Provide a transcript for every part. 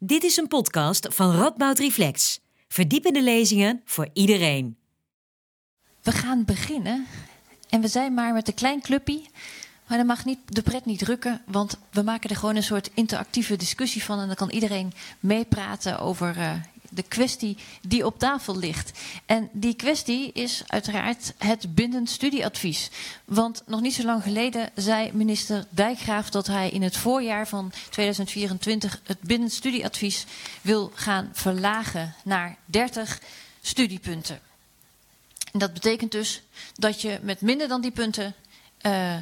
Dit is een podcast van Radboud Reflex. Verdiepende lezingen voor iedereen. We gaan beginnen. En we zijn maar met een klein clubje. Maar dan mag niet, de pret niet drukken, want we maken er gewoon een soort interactieve discussie van. En dan kan iedereen meepraten over uh, de kwestie die op tafel ligt. En die kwestie is uiteraard het bindend studieadvies. Want nog niet zo lang geleden zei minister Dijkgraaf dat hij in het voorjaar van 2024 het bindend studieadvies wil gaan verlagen naar 30 studiepunten. En dat betekent dus dat je met minder dan die punten uh,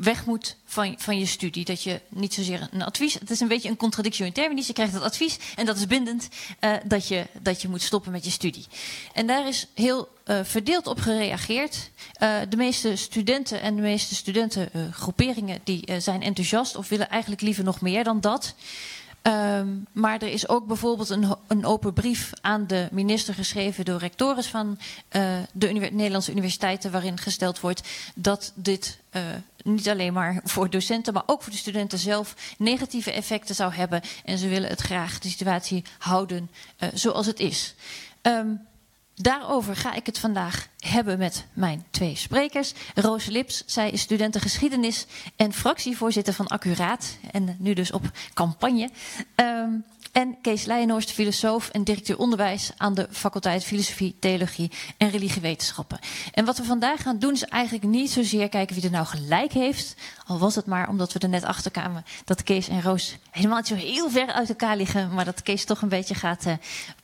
weg moet van, van je studie. Dat je niet zozeer een advies. Het is een beetje een contradictio in terminis. Je krijgt het advies en dat is bindend uh, dat, je, dat je moet stoppen met je studie. En daar is heel uh, verdeeld op gereageerd. Uh, de meeste studenten en de meeste studentengroeperingen die zijn enthousiast of willen eigenlijk liever nog meer dan dat. Um, maar er is ook bijvoorbeeld een, een, open brief aan de minister geschreven door rectores van uh, de Nederlandse universiteiten, waarin gesteld wordt dat dit uh, niet alleen maar voor docenten, maar ook voor de studenten zelf negatieve effecten zou hebben. En ze willen het graag de situatie houden uh, zoals het is. Um, Daarover ga ik het vandaag hebben met mijn twee sprekers. Roos Lips, zij is studentengeschiedenis en fractievoorzitter van Accuraat. En nu dus op campagne. Um, en Kees Leijenhorst, filosoof en directeur onderwijs aan de faculteit Filosofie, Theologie en Religiewetenschappen. En wat we vandaag gaan doen is eigenlijk niet zozeer kijken wie er nou gelijk heeft. Al was het maar omdat we er net achter kwamen dat Kees en Roos helemaal niet zo heel ver uit elkaar liggen. Maar dat Kees toch een beetje gaat uh,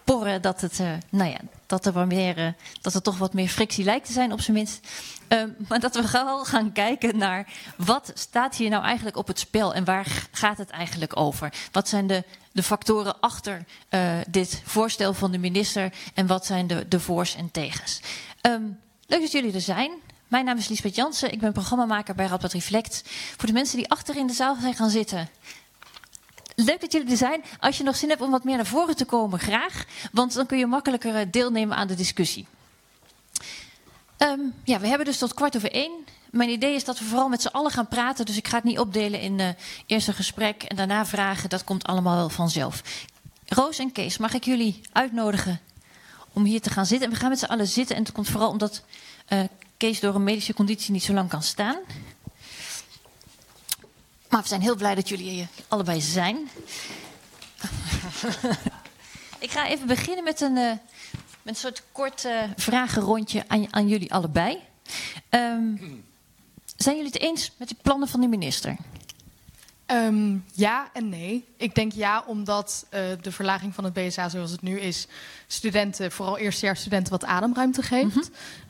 porren dat het, uh, nou ja, dat er, wat meer, uh, dat er toch wat meer frictie lijkt te zijn op zijn minst. Uh, maar dat we vooral gaan kijken naar wat staat hier nou eigenlijk op het spel en waar gaat het eigenlijk over? Wat zijn de, de factoren achter uh, dit voorstel van de minister en wat zijn de, de voor's en tegens? Um, leuk dat jullie er zijn. Mijn naam is Liesbeth Jansen, ik ben programmamaker bij Radboud Reflect. Voor de mensen die achter in de zaal zijn gaan zitten, Leuk dat jullie er zijn. Als je nog zin hebt om wat meer naar voren te komen, graag. Want dan kun je makkelijker deelnemen aan de discussie. Um, ja, we hebben dus tot kwart over één. Mijn idee is dat we vooral met z'n allen gaan praten. Dus ik ga het niet opdelen in uh, eerst een gesprek en daarna vragen. Dat komt allemaal wel vanzelf. Roos en Kees, mag ik jullie uitnodigen om hier te gaan zitten? En we gaan met z'n allen zitten. En het komt vooral omdat uh, Kees door een medische conditie niet zo lang kan staan. Maar we zijn heel blij dat jullie hier allebei zijn. ik ga even beginnen met een, uh, met een soort kort uh, vragenrondje aan, aan jullie allebei. Um, zijn jullie het eens met de plannen van de minister? Um, ja en nee. Ik denk ja, omdat uh, de verlaging van het BSA zoals het nu is, studenten, vooral eerstejaarsstudenten, wat ademruimte geeft. Mm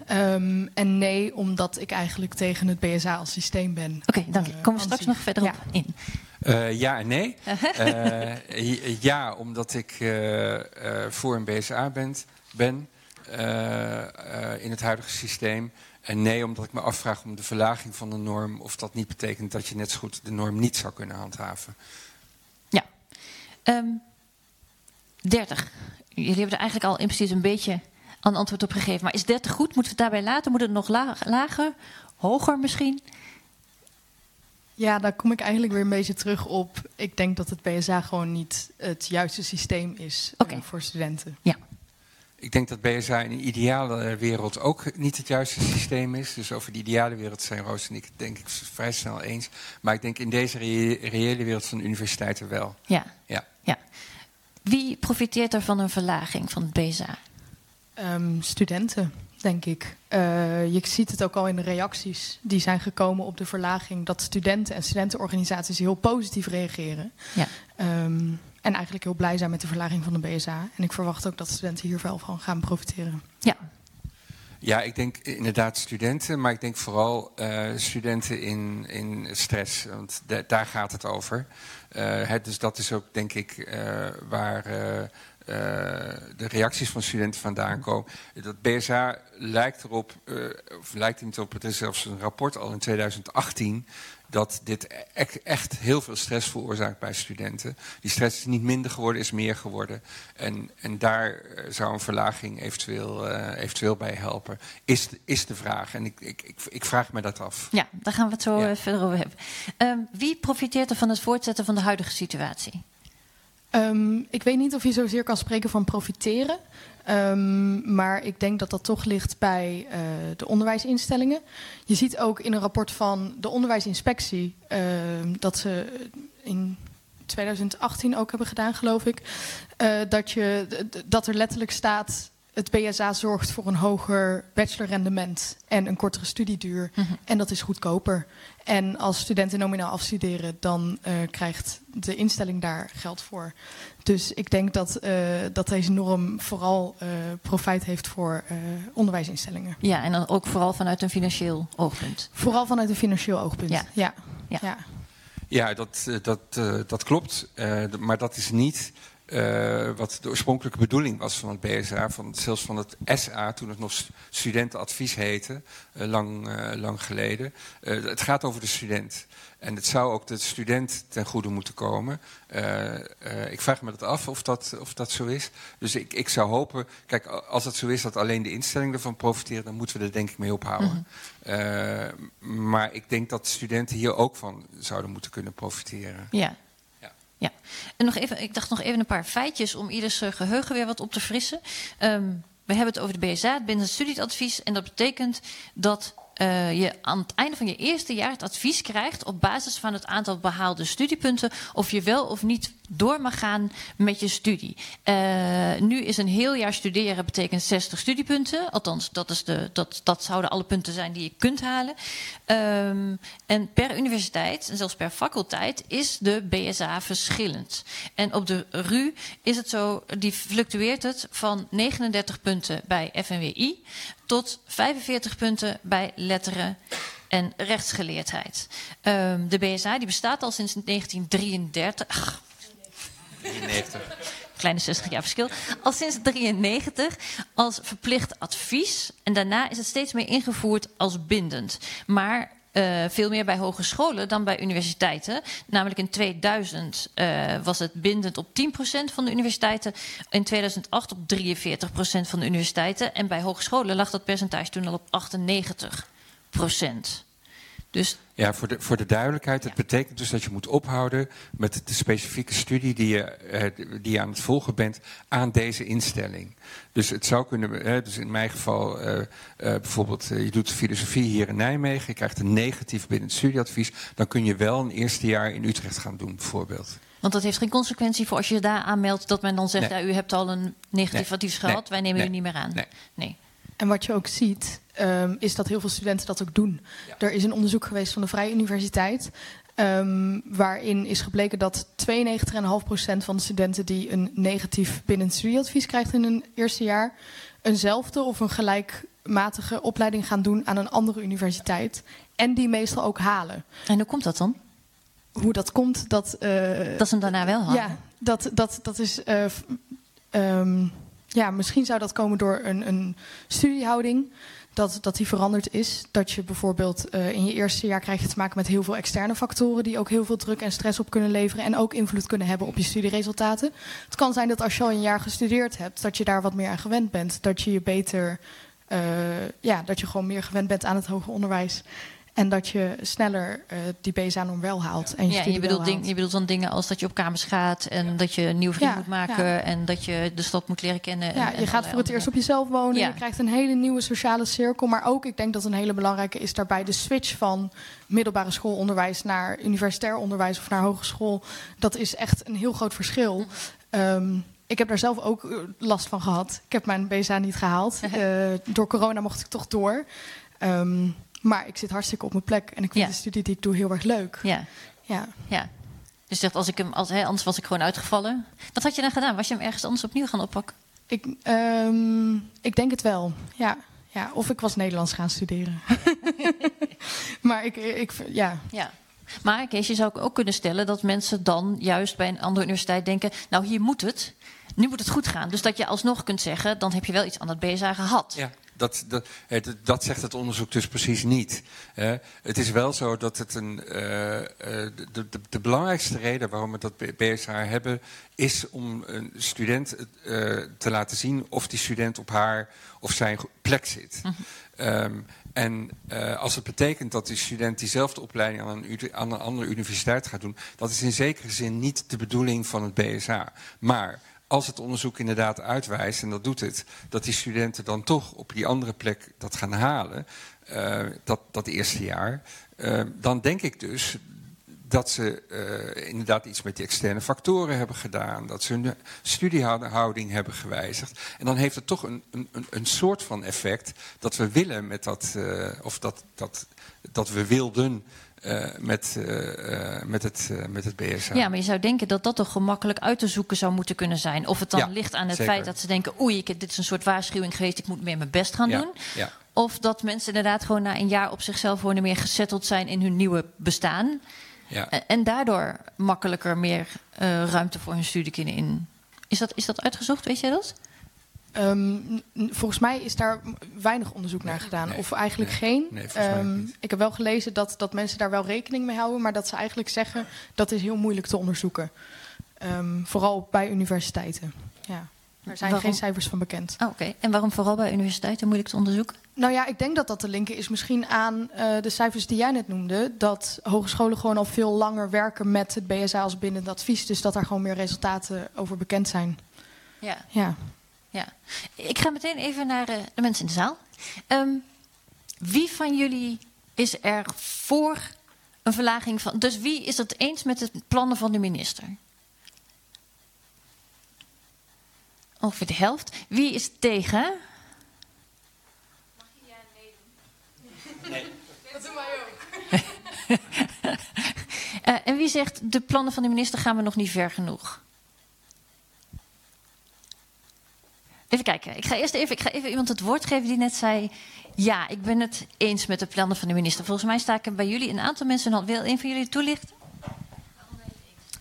-hmm. um, en nee, omdat ik eigenlijk tegen het BSA als systeem ben. Oké, okay, dank je. Uh, Komen we straks nog verder ja. op in. Uh, ja en nee. ja, omdat ik voor een BSA ben, ben in het huidige systeem. En nee, omdat ik me afvraag om de verlaging van de norm... of dat niet betekent dat je net zo goed de norm niet zou kunnen handhaven. Ja. Um, 30. Jullie hebben er eigenlijk al impliciet een beetje een antwoord op gegeven. Maar is 30 goed? Moeten we het daarbij laten? Moet het nog la lager? Hoger misschien? Ja, daar kom ik eigenlijk weer een beetje terug op. Ik denk dat het BSA gewoon niet het juiste systeem is okay. uh, voor studenten. Ja. Ik denk dat BSA in een ideale wereld ook niet het juiste systeem is. Dus over die ideale wereld zijn Roos en ik denk ik vrij snel eens. Maar ik denk in deze re reële wereld van de universiteiten wel. Ja. ja. ja. Wie profiteert er van een verlaging van het BSA? Um, studenten, denk ik. Uh, je ziet het ook al in de reacties die zijn gekomen op de verlaging... dat studenten en studentenorganisaties heel positief reageren. Ja. Um, en eigenlijk heel blij zijn met de verlaging van de BSA. En ik verwacht ook dat studenten hier wel van gaan profiteren. Ja. Ja, ik denk inderdaad studenten, maar ik denk vooral uh, studenten in, in stress. Want de, daar gaat het over. Uh, het, dus dat is ook denk ik uh, waar de reacties van studenten vandaan komen. Dat BSA lijkt erop, of lijkt niet op, het is zelfs een rapport al in 2018 dat dit echt heel veel stress veroorzaakt bij studenten. Die stress is niet minder geworden, is meer geworden. En, en daar zou een verlaging eventueel, uh, eventueel bij helpen. Is, is de vraag. En ik, ik, ik, ik vraag me dat af. Ja, daar gaan we het zo ja. verder over hebben. Um, wie profiteert er van het voortzetten van de huidige situatie? Ehm, ik weet niet of je zozeer kan spreken van profiteren. Ehm, maar ik denk dat dat toch ligt bij uh, de onderwijsinstellingen. Je ziet ook in een rapport van de onderwijsinspectie ehm, dat ze in 2018 ook hebben gedaan, geloof ik. Uh, dat, je, dat er letterlijk staat het BSA zorgt voor een hoger bachelorrendement en een kortere studieduur. Mm -hmm. En dat is goedkoper. En als studenten nominaal afstuderen, dan uh, krijgt de instelling daar geld voor. Dus ik denk dat, uh, dat deze norm vooral uh, profijt heeft voor onderwijsinstellingen. Ja, en dan ook vooral vanuit een financieel oogpunt. Vooral vanuit een financieel oogpunt, ja. ja. ja. ja. ja dat, dat, dat klopt. maar dat is niet uh, wat de oorspronkelijke bedoeling was van het BSA, van, zelfs van het SA, toen het nog studentenadvies heette, uh, lang, uh, lang geleden. het gaat over de student. En het zou ook de student ten goede moeten komen. ik vraag me dat af of dat, of dat zo is. Dus ik, ik zou hopen, kijk, als het zo is dat alleen de instellingen ervan profiteren, dan moeten we er denk ik mee ophouden. Mm -hmm. maar ik denk dat studenten hier ook van zouden moeten kunnen profiteren. Ja. Ja, en nog even, ik dacht nog even een paar feitjes om ieders geheugen weer wat op te frissen. Um, we hebben het over de BSA, het bindend studieadvies. En dat betekent dat uh, je aan het einde van je eerste jaar het advies krijgt op basis van het aantal behaalde studiepunten of je wel of niet door mag gaan met je studie. Uh, nu is een heel jaar studeren betekent 60 studiepunten. Althans, dat, is de, dat, dat zouden alle punten zijn die je kunt halen. Um, en per universiteit, en zelfs per faculteit, is de BSA verschillend. En op de RU is het zo, die fluctueert het van 39 punten bij FNWI tot 45 punten bij letteren en rechtsgeleerdheid. Um, de BSA die bestaat al sinds 1933. Ach, 93. Kleine 60 jaar verschil. Al sinds 93 als verplicht advies. En daarna is het steeds meer ingevoerd als bindend. Maar uh, veel meer bij hogescholen dan bij universiteiten. Namelijk in 2000 uh, was het bindend op 10% van de universiteiten. In 2008 op 43% van de universiteiten. En bij hogescholen lag dat percentage toen al op 98%. Dus ja, voor de, voor de duidelijkheid. Het betekent dus dat je moet ophouden met de specifieke studie die je, eh, die je aan het volgen bent aan deze instelling. Dus het zou kunnen, eh, dus in mijn geval eh, eh, bijvoorbeeld, je doet filosofie hier in Nijmegen, je krijgt een negatief binnen het studieadvies, dan kun je wel een eerste jaar in Utrecht gaan doen, bijvoorbeeld. Want dat heeft geen consequentie voor als je je daar aanmeldt dat men dan zegt, Nee. ja, u hebt al een negatief Nee. advies gehad, Nee. wij nemen Nee. u niet meer aan. Nee. nee. En wat je ook ziet, ehm, is dat heel veel studenten dat ook doen. Er is een onderzoek geweest van de Vrije Universiteit. ehm, waarin is gebleken dat 92,5% van de studenten die een negatief binnen studieadvies krijgt in hun eerste jaar, eenzelfde of een gelijkmatige opleiding gaan doen aan een andere universiteit. En die meestal ook halen. En hoe komt dat dan? Hoe dat komt, dat. eh, Dat ze hem daarna wel halen? ja, dat, dat, dat is. eh, ehm, ja, misschien zou dat komen door een, een studiehouding. Dat, dat die veranderd is. Dat je bijvoorbeeld eh, in je eerste jaar krijg je te maken met heel veel externe factoren. die ook heel veel druk en stress op kunnen leveren. en ook invloed kunnen hebben op je studieresultaten. Het kan zijn dat als je al een jaar gestudeerd hebt. dat je daar wat meer aan gewend bent. Dat je je beter. eh, ja, dat je gewoon meer gewend bent aan het hoger onderwijs. En dat je sneller eh, die BSA-norm wel haalt. En je Ja, en je wel bedoelt, ding, je bedoelt dan dingen als dat je op kamers gaat en dat je een nieuwe vriend Ja, moet maken en dat je de stad moet leren kennen. en- Ja, en je gaat voor het eerst op jezelf wonen. Je krijgt een hele nieuwe sociale cirkel. Maar ook, ik denk dat een hele belangrijke is daarbij de switch van middelbare schoolonderwijs naar universitair onderwijs of naar hogeschool. Dat is echt een heel groot verschil. Ehm, ik heb daar zelf ook eh, last van gehad. Ik heb mijn BSA niet gehaald. Eh, door corona mocht ik toch door. Ehm, maar ik zit hartstikke op mijn plek. En ik vind Ja. de studie die ik doe heel erg leuk. Ja, Ja. ja. Dus je zegt, als ik hem, als, hè, anders was ik gewoon uitgevallen. Wat had je dan gedaan? Was je hem ergens anders opnieuw gaan oppakken? Ik, ehm, ik denk het wel. Ja. ja. Of ik was Nederlands gaan studeren. maar ik, ik, ja. Ja. Maar Kees, je zou ook kunnen stellen dat mensen dan juist bij een andere universiteit denken... nou, hier moet het. Nu moet het goed gaan. Dus dat je alsnog kunt zeggen, dan heb je wel iets aan het BSA gehad. Ja. Dat, dat, dat zegt het onderzoek dus precies niet. het is wel zo dat het een. Uh, de, de, de, belangrijkste reden waarom we dat BSH hebben, is om een student uh, te laten zien of die student op haar of zijn plek zit. Mm en uh, als het betekent dat die student diezelfde opleiding aan een, aan een, andere universiteit gaat doen, dat is in zekere zin niet de bedoeling van het BSH. Maar als het onderzoek inderdaad uitwijst, en dat doet het, dat die studenten dan toch op die andere plek dat gaan halen, uh, dat, dat eerste jaar, uh, dan denk ik dus dat ze uh, inderdaad iets met die externe factoren hebben gedaan. Dat ze hun studiehouding hebben gewijzigd. En dan heeft het toch een, een, een soort van effect dat we willen met dat, of dat, dat, dat we wilden. Uh, met, met, het, met het BSA. Ja, maar je zou denken dat dat toch gemakkelijk uit te zoeken zou moeten kunnen zijn. Of het dan ligt aan het feit dat ze denken: oei, ik, dit is een soort waarschuwing geweest, ik moet meer mijn best gaan ja. doen. Ja. Of dat mensen inderdaad gewoon na een jaar op zichzelf gewoon meer gezetteld zijn in hun nieuwe bestaan. Ja. En daardoor makkelijker meer ruimte voor hun studie kunnen in. Is dat, is dat uitgezocht, weet je dat? Um, volgens mij is daar weinig onderzoek naar gedaan. of eigenlijk geen. Um, ik heb wel gelezen dat, dat mensen daar wel rekening mee houden, maar dat ze eigenlijk zeggen dat is heel moeilijk te onderzoeken. Um, vooral bij universiteiten. Ja. Er zijn geen cijfers van bekend. Oh, Oké, en waarom vooral bij universiteiten moeilijk te onderzoeken? Nou ja, ik denk dat dat te linken is misschien aan uh, de cijfers die jij net noemde. Dat hogescholen gewoon al veel langer werken met het BSA als bindend advies. Dus dat daar gewoon meer resultaten over bekend zijn. Ja. ja. Ja. Ik ga meteen even naar uh, de mensen in de zaal. Um, wie van jullie is er voor een verlaging van. Dus wie is het eens met de plannen van de minister? Ongeveer de helft. Wie is tegen? Mag je ja nee Nee. Dat doen wij ook. uh, en wie zegt de plannen van de minister gaan we nog niet ver genoeg? Even kijken. Ik ga eerst even, ik ga even iemand het woord geven die net zei. Ja, ik ben het eens met de plannen van de minister. Volgens mij sta ik bij jullie een aantal mensen. Wil een van jullie toelichten?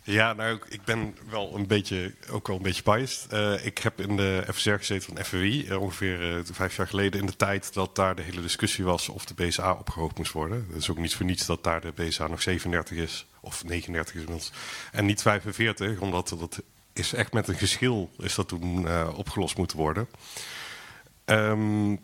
Ja, nou, ik ben wel een beetje, ook wel een beetje biased. Uh, ik heb in de FSR gezeten van FWI, eh, ongeveer uh, vijf jaar geleden, in de tijd dat daar de hele discussie was of de BSA opgehoogd moest worden. Het is ook niet voor niets dat daar de BSA nog 37 is, of 39 is inmiddels, en niet 45, omdat dat is echt met een geschil is dat toen opgelost moeten worden. Um,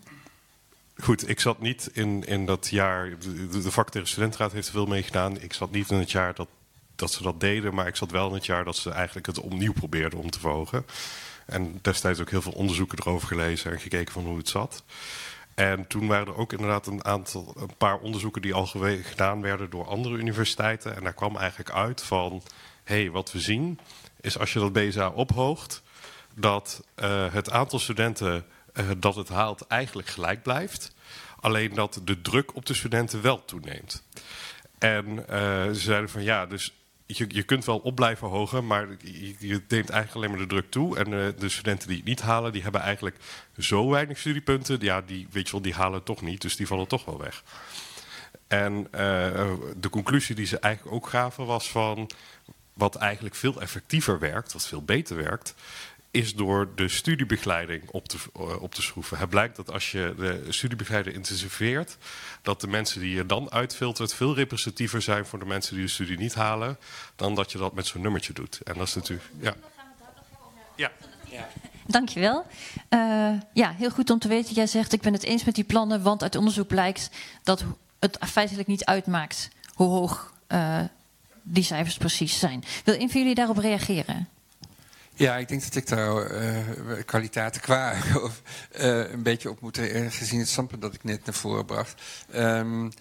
Goed, ik zat niet in, in dat jaar. De, de studentenraad heeft er veel meegedaan. Ik zat niet in het jaar dat dat ze dat deden. Maar ik zat wel in het jaar dat ze eigenlijk het opnieuw probeerden om te verhogen. En destijds ook heel veel onderzoeken erover gelezen en gekeken van hoe het zat. En toen waren er ook inderdaad een aantal, een paar onderzoeken die al gedaan werden door andere universiteiten. En daar kwam eigenlijk uit van, hé, hey, wat we zien is als je dat BSA ophoogt, dat uh, het aantal studenten uh, dat het haalt eigenlijk gelijk blijft. Alleen dat de druk op de studenten wel toeneemt. En uh, ze zeiden van ja, dus je, je kunt wel op blijven hogen, maar je, neemt eigenlijk alleen maar de druk toe. En de studenten die het niet halen, die hebben eigenlijk zo weinig studiepunten. Ja, die, weet je wel, die halen toch niet, dus die vallen toch wel weg. En de conclusie die ze eigenlijk ook gaven was van... wat eigenlijk veel effectiever werkt, wat veel beter werkt is door de studiebegeleiding op te, uh, op te schroeven. Het blijkt dat als je de studiebegeleiding intensiveert, dat de mensen die je dan uitfiltert veel representatiever zijn voor de mensen die de studie niet halen, dan dat je dat met zo'n nummertje doet. En dat is natuurlijk. Ja. Ja. ja. Dankjewel. Uh, ja, heel goed om te weten. Jij zegt, ik ben het eens met die plannen, want uit onderzoek blijkt dat het feitelijk niet uitmaakt hoe hoog uh, die cijfers precies zijn. Wil een van jullie daarop reageren? Ja, ik denk dat ik daar uh, kwaliteiten qua of, uh, een beetje op moet uh, gezien het standpunt dat ik net naar voren bracht. Um,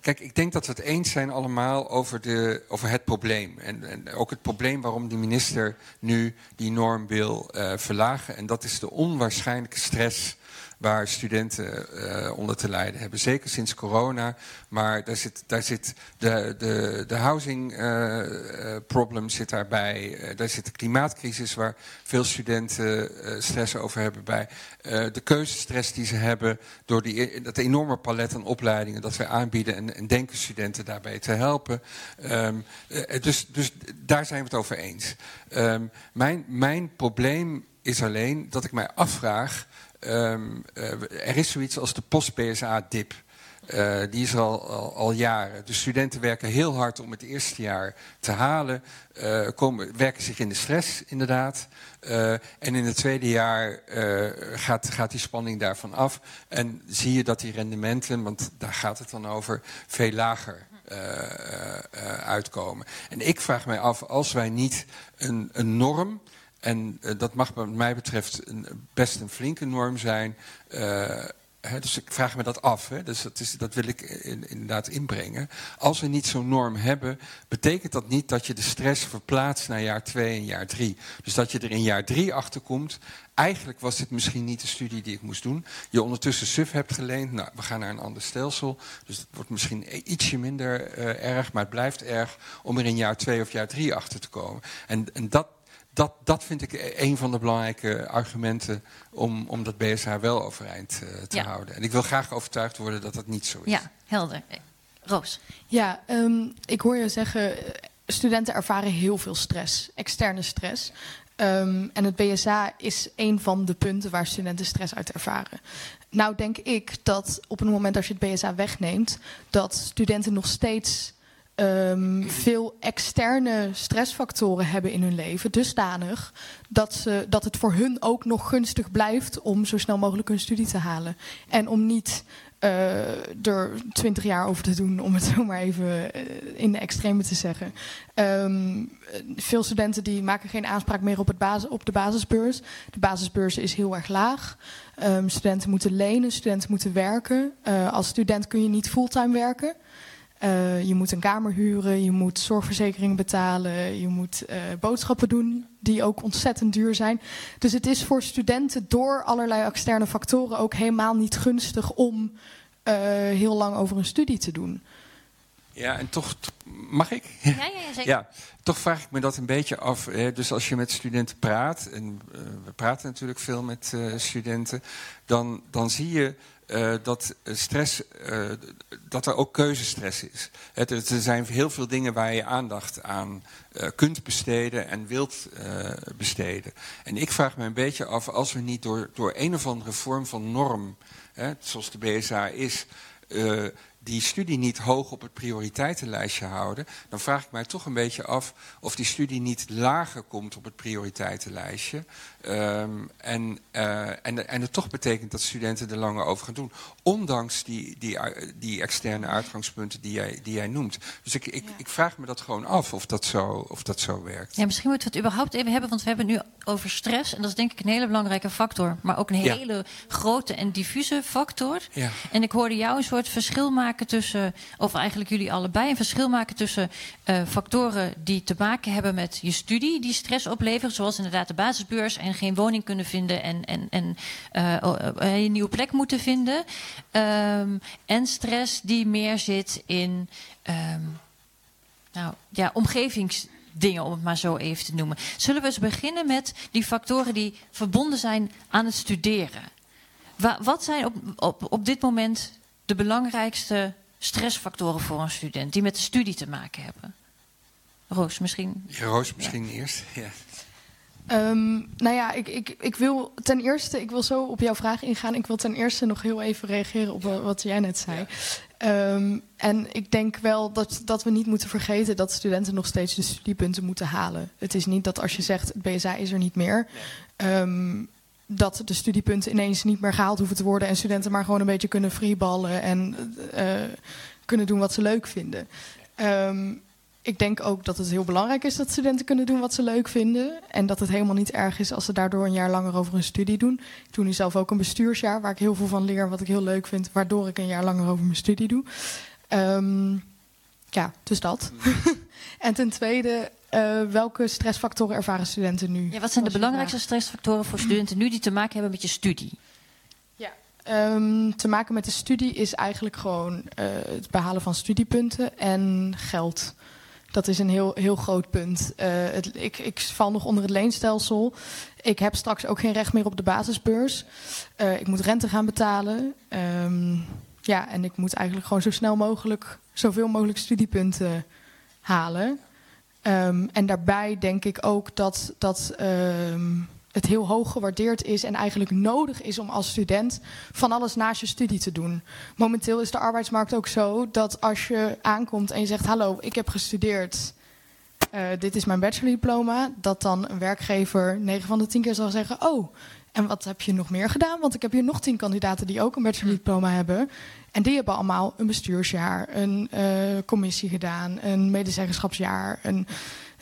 kijk, ik denk dat we het eens zijn allemaal over, de, over het probleem. En, en ook het probleem waarom de minister nu die norm wil verlagen. En dat is de onwaarschijnlijke stress waar studenten uh, onder te lijden hebben. Zeker sinds corona. Maar daar zit, daar zit de, de, de housing uh, problem zit daarbij. Daar zit de klimaatcrisis waar veel studenten stress over hebben bij. de keuzestress die ze hebben door die, dat enorme palet aan opleidingen dat wij aanbieden. En, en denken studenten daarbij te helpen. Um, dus, dus daar zijn we het over eens. Um, mijn, mijn probleem is alleen dat ik mij afvraag. Ehm, eh, er is zoiets als de post-PSA-dip. Eh, die is al, al, jaren. De studenten werken heel hard om het eerste jaar te halen. eh, komen, werken zich in de stress, inderdaad. En in het tweede jaar gaat, gaat die spanning daarvan af. En zie je dat die rendementen, want daar gaat het dan over, veel lager uitkomen. En ik vraag mij af, als wij niet een, een norm. En eh, dat mag wat mij betreft een, best een flinke norm zijn. eh, hè, dus ik vraag me dat af. Hè, dus dat, is, dat wil ik in- inderdaad inbrengen. Als we niet zo'n norm hebben, betekent dat niet dat je de stress verplaatst naar jaar 2 en jaar 3. Dus dat je er in jaar 3 achter komt. Eigenlijk was dit misschien niet de studie die ik moest doen. Je ondertussen SUF hebt geleend. Nou, we gaan naar een ander stelsel. Dus het wordt misschien ietsje minder eh, erg, maar het blijft erg om er in jaar 2 of jaar 3 achter te komen. En, en dat, dat, dat vind ik een van de belangrijke argumenten om, om dat BSH wel overeind eh, te Ja. houden. En ik wil graag overtuigd worden dat dat niet zo is. Ja, helder. Eh, Roos. Ja, ehm, ik hoor je zeggen, eh, studenten ervaren heel veel stress, externe stress. Ehm, en het BSA is een van de punten waar studenten stress uit ervaren. Nou denk ik dat op het moment dat je het BSA wegneemt, dat studenten nog steeds ehm, veel externe stressfactoren hebben in hun leven, dusdanig dat, ze, dat het voor hun ook nog gunstig blijft om zo snel mogelijk hun studie te halen. En om niet eh, er twintig jaar over te doen, om het zo maar even eh, in de extreme te zeggen. Ehm, eh, veel studenten die maken geen aanspraak meer op, het basis, op de basisbeurs. De basisbeurs is heel erg laag. Ehm, studenten moeten lenen, studenten moeten werken. Eh, als student kun je niet fulltime werken. Eh, je moet een kamer huren, je moet zorgverzekering betalen, je moet eh, boodschappen doen, die ook ontzettend duur zijn. Dus het is voor studenten door allerlei externe factoren ook helemaal niet gunstig om eh, heel lang over een studie te doen. Ja, en toch, mag ik? Ja, ja, ja zeker. Ja, toch vraag ik me dat een beetje af. Hè. Dus als je met studenten praat, en eh, we praten natuurlijk veel met eh, studenten, dan, dan zie je eh, dat stress, dat er ook keuzestress is. Het, er zijn heel veel dingen waar je aandacht aan kunt besteden en wilt besteden. En ik vraag me een beetje af, als we niet door, door een of andere vorm van norm, hè, zoals de BSA is, die studie niet hoog op het prioriteitenlijstje houden, dan vraag ik mij toch een beetje af of die studie niet lager komt op het prioriteitenlijstje. Ehm, en, eh, en, en het toch betekent dat studenten er langer over gaan doen. Ondanks die, die, die externe uitgangspunten die jij, die jij noemt. Dus ik, ik, ik vraag me dat gewoon af of dat zo, of dat zo werkt. Ja, misschien moeten we het überhaupt even hebben, want we hebben het nu over stress. En dat is denk ik een hele belangrijke factor. Maar ook een Ja. hele grote en diffuse factor. Ja. En ik hoorde jou een soort verschil maken tussen, of eigenlijk jullie allebei, een verschil maken tussen eh, factoren die te maken hebben met je studie, die stress opleveren. Zoals inderdaad de basisbeurs en geen woning kunnen vinden en, en, en eh, oh, eh, een nieuwe plek moeten vinden. Ehm, en stress die meer zit in. ehm, nou ja, omgevingsdingen, om het maar zo even te noemen. Zullen we eens beginnen met die factoren die verbonden zijn aan het studeren? Wa- wat zijn op, op, op dit moment de belangrijkste stressfactoren voor een student die met de studie te maken hebben? Roos, misschien. Roos, misschien eerst. Ja. Ehm, nou ja, ik, ik, ik wil ten eerste, ik wil zo op jouw vraag ingaan. Ik wil ten eerste nog heel even reageren op wa- wat jij net zei. Ehm, en ik denk wel dat, dat we niet moeten vergeten dat studenten nog steeds de studiepunten moeten halen. Het is niet dat als je zegt het BSA is er niet meer, ehm, dat de studiepunten ineens niet meer gehaald hoeven te worden en studenten maar gewoon een beetje kunnen freeballen en eh, kunnen doen wat ze leuk vinden. Ik denk ook dat het heel belangrijk is dat studenten kunnen doen wat ze leuk vinden. En dat het helemaal niet erg is als ze daardoor een jaar langer over hun studie doen. Ik doe nu zelf ook een bestuursjaar waar ik heel veel van leer, wat ik heel leuk vind, waardoor ik een jaar langer over mijn studie doe. Ehm, ja, dus dat. en ten tweede, eh, welke stressfactoren ervaren studenten nu? Ja, wat zijn de belangrijkste stressfactoren voor studenten nu die te maken hebben met je studie? Ehm, te maken met de studie is eigenlijk gewoon eh, het behalen van studiepunten en geld. Dat is een heel, heel groot punt. Eh, het, ik, ik val nog onder het leenstelsel. Ik heb straks ook geen recht meer op de basisbeurs. Eh, ik moet rente gaan betalen. Ehm, ja, en ik moet eigenlijk gewoon zo snel mogelijk, zoveel mogelijk studiepunten halen. Ehm, en daarbij denk ik ook dat, dat ehm, het heel hoog gewaardeerd is en eigenlijk nodig is om als student van alles naast je studie te doen. Momenteel is de arbeidsmarkt ook zo dat als je aankomt en je zegt: Hallo, ik heb gestudeerd. Uh, dit is mijn bachelordiploma. Dat dan een werkgever 9 van de 10 keer zal zeggen: Oh, en wat heb je nog meer gedaan? Want ik heb hier nog 10 kandidaten die ook een bachelordiploma hebben. En die hebben allemaal een bestuursjaar, een uh, commissie gedaan, een medezeggenschapsjaar, een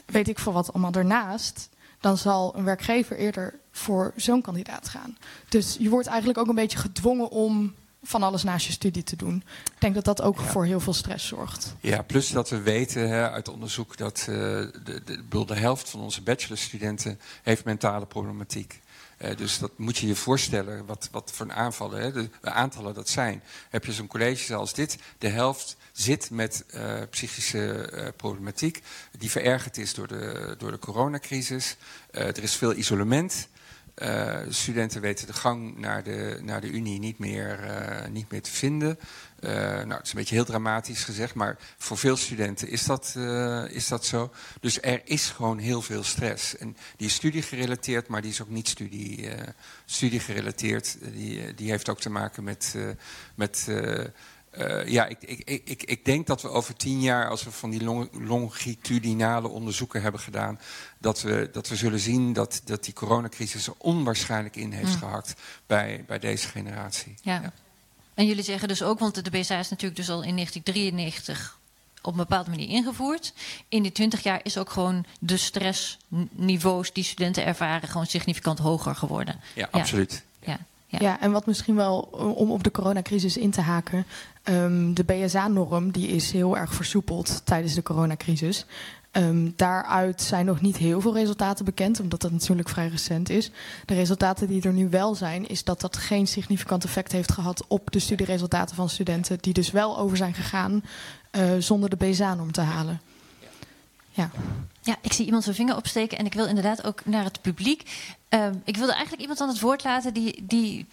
weet ik veel wat allemaal daarnaast dan zal een werkgever eerder voor zo'n kandidaat gaan. Dus je wordt eigenlijk ook een beetje gedwongen om van alles naast je studie te doen. Ik denk dat dat ook voor heel veel stress zorgt. Ja, plus dat we weten hè, uit onderzoek dat uh, de, de, de, helft van onze bachelorstudenten heeft mentale problematiek. Uh, dus dat moet je je voorstellen, wat, wat voor een aanvallen, hè, de, de aantallen dat zijn. Heb je zo'n college zoals dit, de helft zit met uh, psychische uh, problematiek, die verergerd is door de, door de coronacrisis. Uh, er is veel isolement. studenten weten de gang naar de, naar de Unie niet meer, niet meer te vinden. nou, het is een beetje heel dramatisch gezegd, maar voor veel studenten is dat, is dat zo. Dus er is gewoon heel veel stress. En die is studiegerelateerd, maar die is ook niet studie, studiegerelateerd. Die, die heeft ook te maken met, met uh, ja, ik, ik, ik, ik denk dat we over tien jaar, als we van die long, longitudinale onderzoeken hebben gedaan, dat we, dat we zullen zien dat, dat die coronacrisis er onwaarschijnlijk in heeft mm. gehakt bij, bij deze generatie. Ja. ja. En jullie zeggen dus ook, want de BSA is natuurlijk dus al in 1993 op een bepaalde manier ingevoerd. In die 20 jaar is ook gewoon de stressniveaus die studenten ervaren gewoon significant hoger geworden. Ja, ja. absoluut. Ja. Ja. Ja. en wat misschien wel om op de coronacrisis in te haken. Um, de BSA-norm die is heel erg versoepeld tijdens de coronacrisis. Um, daaruit zijn nog niet heel veel resultaten bekend, omdat dat natuurlijk vrij recent is. De resultaten die er nu wel zijn, is dat dat geen significant effect heeft gehad op de studieresultaten van studenten, die dus wel over zijn gegaan uh, zonder de BSA-norm te halen. Ja. ja, ik zie iemand zijn vinger opsteken en ik wil inderdaad ook naar het publiek. Uh, ik wilde eigenlijk iemand aan het woord laten die, die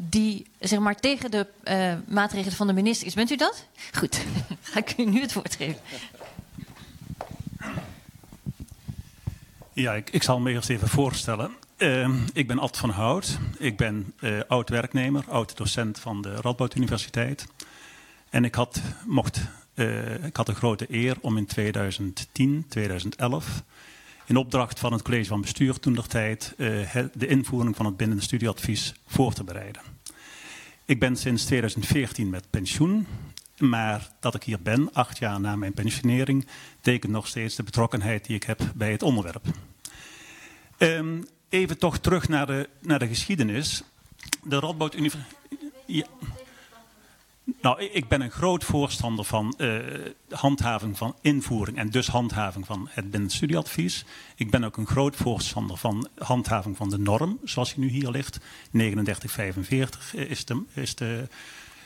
die zeg maar, tegen de uh, maatregelen van de minister is. Bent u dat? Goed, ga ik u nu het woord geven. Ja, ik, ik zal me eerst even voorstellen. Uh, ik ben Ad van Hout. Ik ben uh, oud-werknemer, oud-docent van de Radboud Universiteit. En ik had, mocht, ik had de grote eer om in 2010, 2011 in opdracht van het college van bestuur toen der tijd uh, de invoering van het bindende studieadvies voor te bereiden. Ik ben sinds 2014 met pensioen, maar dat ik hier ben, acht jaar na mijn pensionering, tekent nog steeds de betrokkenheid die ik heb bij het onderwerp. Um, even toch terug naar de, naar de geschiedenis. De Radboud Universiteit. Nou, ik ben een groot voorstander van uh, handhaving van invoering en dus handhaving van het binnenstudieadvies. Ik ben ook een groot voorstander van handhaving van de norm, zoals die nu hier ligt. 3945 is de, is de,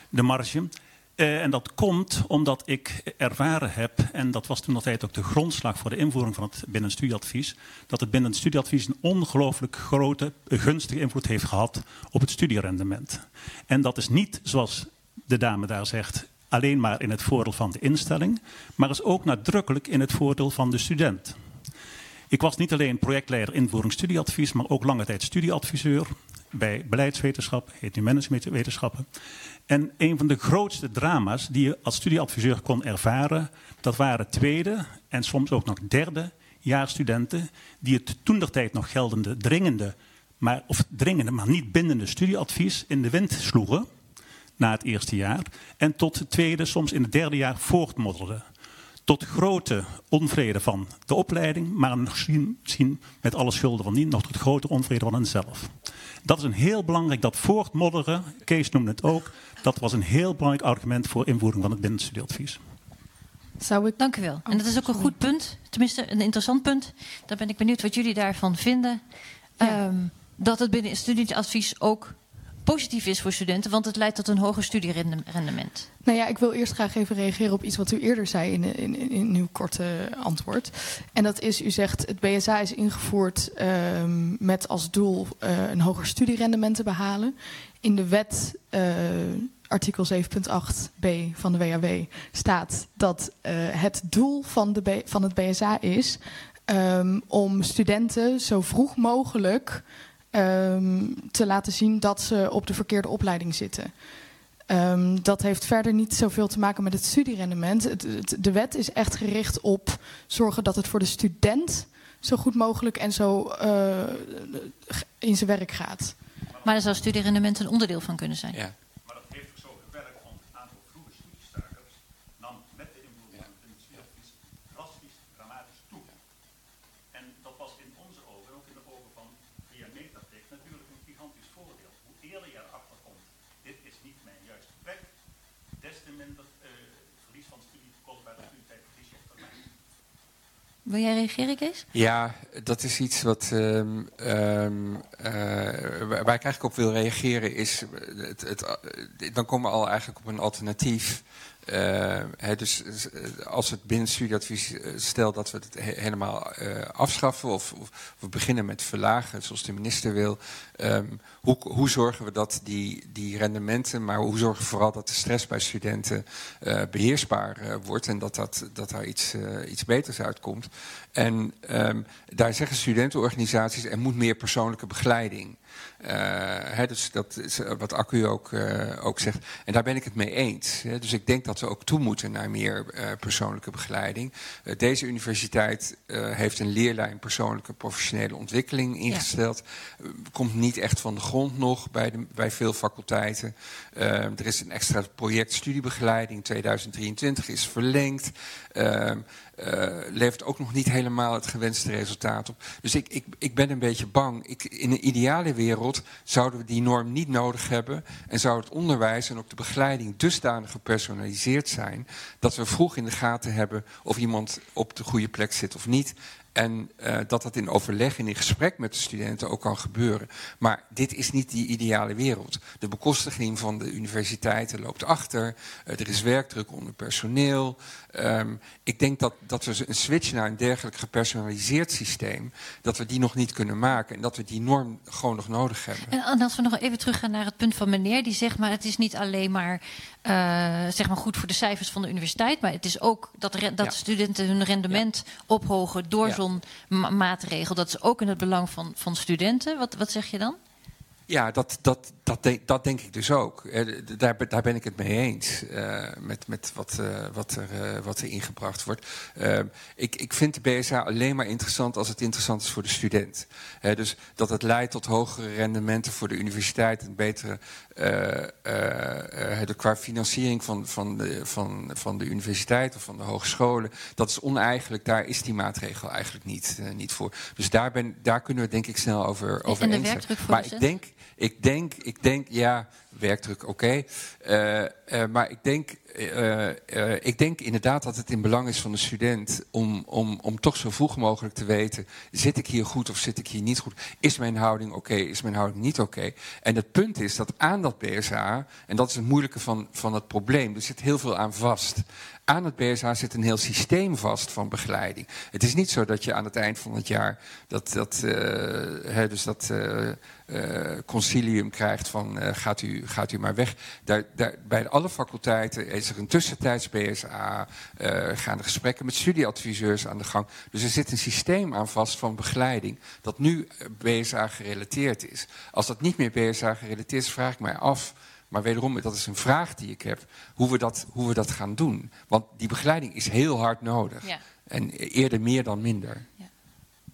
de marge. Uh, en dat komt omdat ik ervaren heb, en dat was toen altijd ook de grondslag voor de invoering van het binnenstudieadvies, dat het binnenstudieadvies een ongelooflijk grote, gunstige invloed heeft gehad op het studierendement. En dat is niet zoals de dame daar zegt, alleen maar in het voordeel van de instelling, maar is ook nadrukkelijk in het voordeel van de student. Ik was niet alleen projectleider invoering studieadvies, maar ook lange tijd studieadviseur bij beleidswetenschap, heet nu managementwetenschappen. En een van de grootste drama's die je als studieadviseur kon ervaren, dat waren tweede en soms ook nog derde jaarstudenten die het toentertijd nog geldende dringende, maar, of dringende, maar niet bindende studieadvies in de wind sloegen na het eerste jaar. En tot het tweede, soms in het derde jaar voortmodderden. Tot grote onvrede van de opleiding, maar misschien met alle schulden van die nog tot grote onvrede van henzelf. Dat is een heel belangrijk, dat voortmodderen, Kees noemde het ook, dat was een heel belangrijk argument voor invoering van het binnenstudieadvies. Zou ik... Dank u wel. En dat is ook een goed punt, tenminste een interessant punt. Dan ben ik benieuwd wat jullie daarvan vinden. Ja. Um, dat het binnenstudieadvies ook positief is voor studenten, want het leidt tot een hoger studierendement. Nou ja, ik wil eerst graag even reageren op iets wat u eerder zei in, in, in uw korte antwoord. En dat is, u zegt het BSA is ingevoerd um, met als doel uh, een hoger studierendement te behalen. In de wet uh, artikel 7.8b van de WAW staat dat uh, het doel van, de van het BSA is ehm, om studenten zo vroeg mogelijk ehm, te laten zien dat ze op de verkeerde opleiding zitten. Ehm, dat heeft verder niet zoveel te maken met het studierendement. Het, het, de wet is echt gericht op zorgen dat het voor de student zo goed mogelijk en zo uh, in zijn werk gaat. Maar daar zou studierendement een onderdeel van kunnen zijn. Ja. Maar dat heeft ook zo gewerkt, want het aantal vroege studiestakers nam met de invoering van het industrieadvies drastisch, dramatisch toe. En dat was in onze ogen, en ook in de ogen van via Metatik, natuurlijk een gigantisch voordeel. Hoe eerder je erachter komt, dit is niet mijn juiste plek, des te minder uh, verlies van studie, kost bij de studietijd, verlies je op termijn. Wil jij reageren, Kees? Ja, dat is iets wat, um, waar ik eigenlijk op wil reageren. Is het, het, dan komen we al eigenlijk op een alternatief. He, dus als het binnen studieadvies stelt dat we het he helemaal afschaffen of, of, we beginnen met verlagen zoals de minister wil, um, hoe, hoe, zorgen we dat die, die, rendementen, maar hoe zorgen we vooral dat de stress bij studenten beheersbaar wordt en dat, dat, dat daar iets, iets beters uitkomt. En um, daar zeggen studentenorganisaties er moet meer persoonlijke begeleiding. Hè, dus dat is wat Accu ook, uh, ook zegt. En daar ben ik het mee eens. Hè. Dus ik denk dat we ook toe moeten naar meer persoonlijke begeleiding. deze universiteit heeft een leerlijn persoonlijke professionele ontwikkeling ingesteld. Ja. komt niet echt van de grond nog bij, de, bij veel faculteiten. er is een extra project studiebegeleiding 2023 is verlengd. Uh, levert ook nog niet helemaal het gewenste resultaat op. Dus ik, ik, ik ben een beetje bang. Ik, in een ideale wereld zouden we die norm niet nodig hebben. En zou het onderwijs en ook de begeleiding dusdanig gepersonaliseerd zijn. dat we vroeg in de gaten hebben of iemand op de goede plek zit of niet. En uh, dat dat in overleg en in gesprek met de studenten ook kan gebeuren. Maar dit is niet die ideale wereld. De bekostiging van de universiteiten loopt achter. Uh, er is werkdruk onder personeel. Um, ik denk dat, dat we een switch naar een dergelijk gepersonaliseerd systeem... dat we die nog niet kunnen maken. En dat we die norm gewoon nog nodig hebben. En als we nog even teruggaan naar het punt van meneer... die zegt maar het is niet alleen maar, uh, zeg maar goed voor de cijfers van de universiteit... maar het is ook dat, dat ja. studenten hun rendement ja. ophogen door ja. Maatregel. Dat is ook in het belang van, van studenten. Wat, wat zeg je dan? Ja, dat, dat, dat, de, dat denk ik dus ook. Daar, daar ben ik het mee eens uh, met, met wat, uh, wat, er, wat er ingebracht wordt. ik, ik vind de BSA alleen maar interessant als het interessant is voor de student. dus dat het leidt tot hogere rendementen voor de universiteit en betere qua financiering van, van, de, van, van de universiteit of van de hogescholen. Dat is oneigenlijk, daar is die maatregel eigenlijk niet, niet voor. Dus daar, ben, daar kunnen we denk ik snel over, over en de eens zijn. Maar ik denk, ik denk, ik denk, ja, werkdruk, oké. Uh, uh, maar ik denk, uh, ik denk inderdaad dat het in belang is van de student om, om, om toch zo vroeg mogelijk te weten: zit ik hier goed of zit ik hier niet goed? Is mijn houding oké? Is mijn houding niet oké? En het punt is dat aan dat BSA, en dat is het moeilijke van, van het probleem, er zit heel veel aan vast aan het BSH zit een heel systeem vast van begeleiding. Het is niet zo dat je aan het eind van het jaar dat, dat, uh, hè, dus dat uh, concilium krijgt van gaat, u, gaat u maar weg. Daar, daar, bij alle faculteiten is er een tussentijds BSA, gaan er gesprekken met studieadviseurs aan de gang. Dus er zit een systeem aan vast van begeleiding dat nu BSA gerelateerd is. Als dat niet meer BSA gerelateerd is, vraag ik mij af maar wederom, dat is een vraag die ik heb, hoe we dat, hoe we dat gaan doen. Want die begeleiding is heel hard nodig. Ja. En eerder meer dan minder. Ja.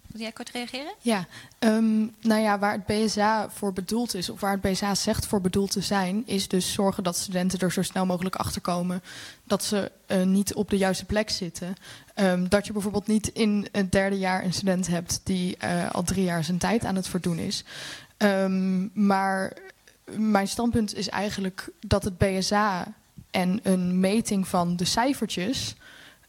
Wil jij kort reageren? Ja, um, nou ja, waar het BSA voor bedoeld is, of waar het BSA zegt voor bedoeld te zijn, is dus zorgen dat studenten er zo snel mogelijk achter komen dat ze uh, niet op de juiste plek zitten. Um, dat je bijvoorbeeld niet in het derde jaar een student hebt die uh, al drie jaar zijn tijd aan het verdoen is. Um, maar mijn standpunt is eigenlijk dat het BSA en een meting van de cijfertjes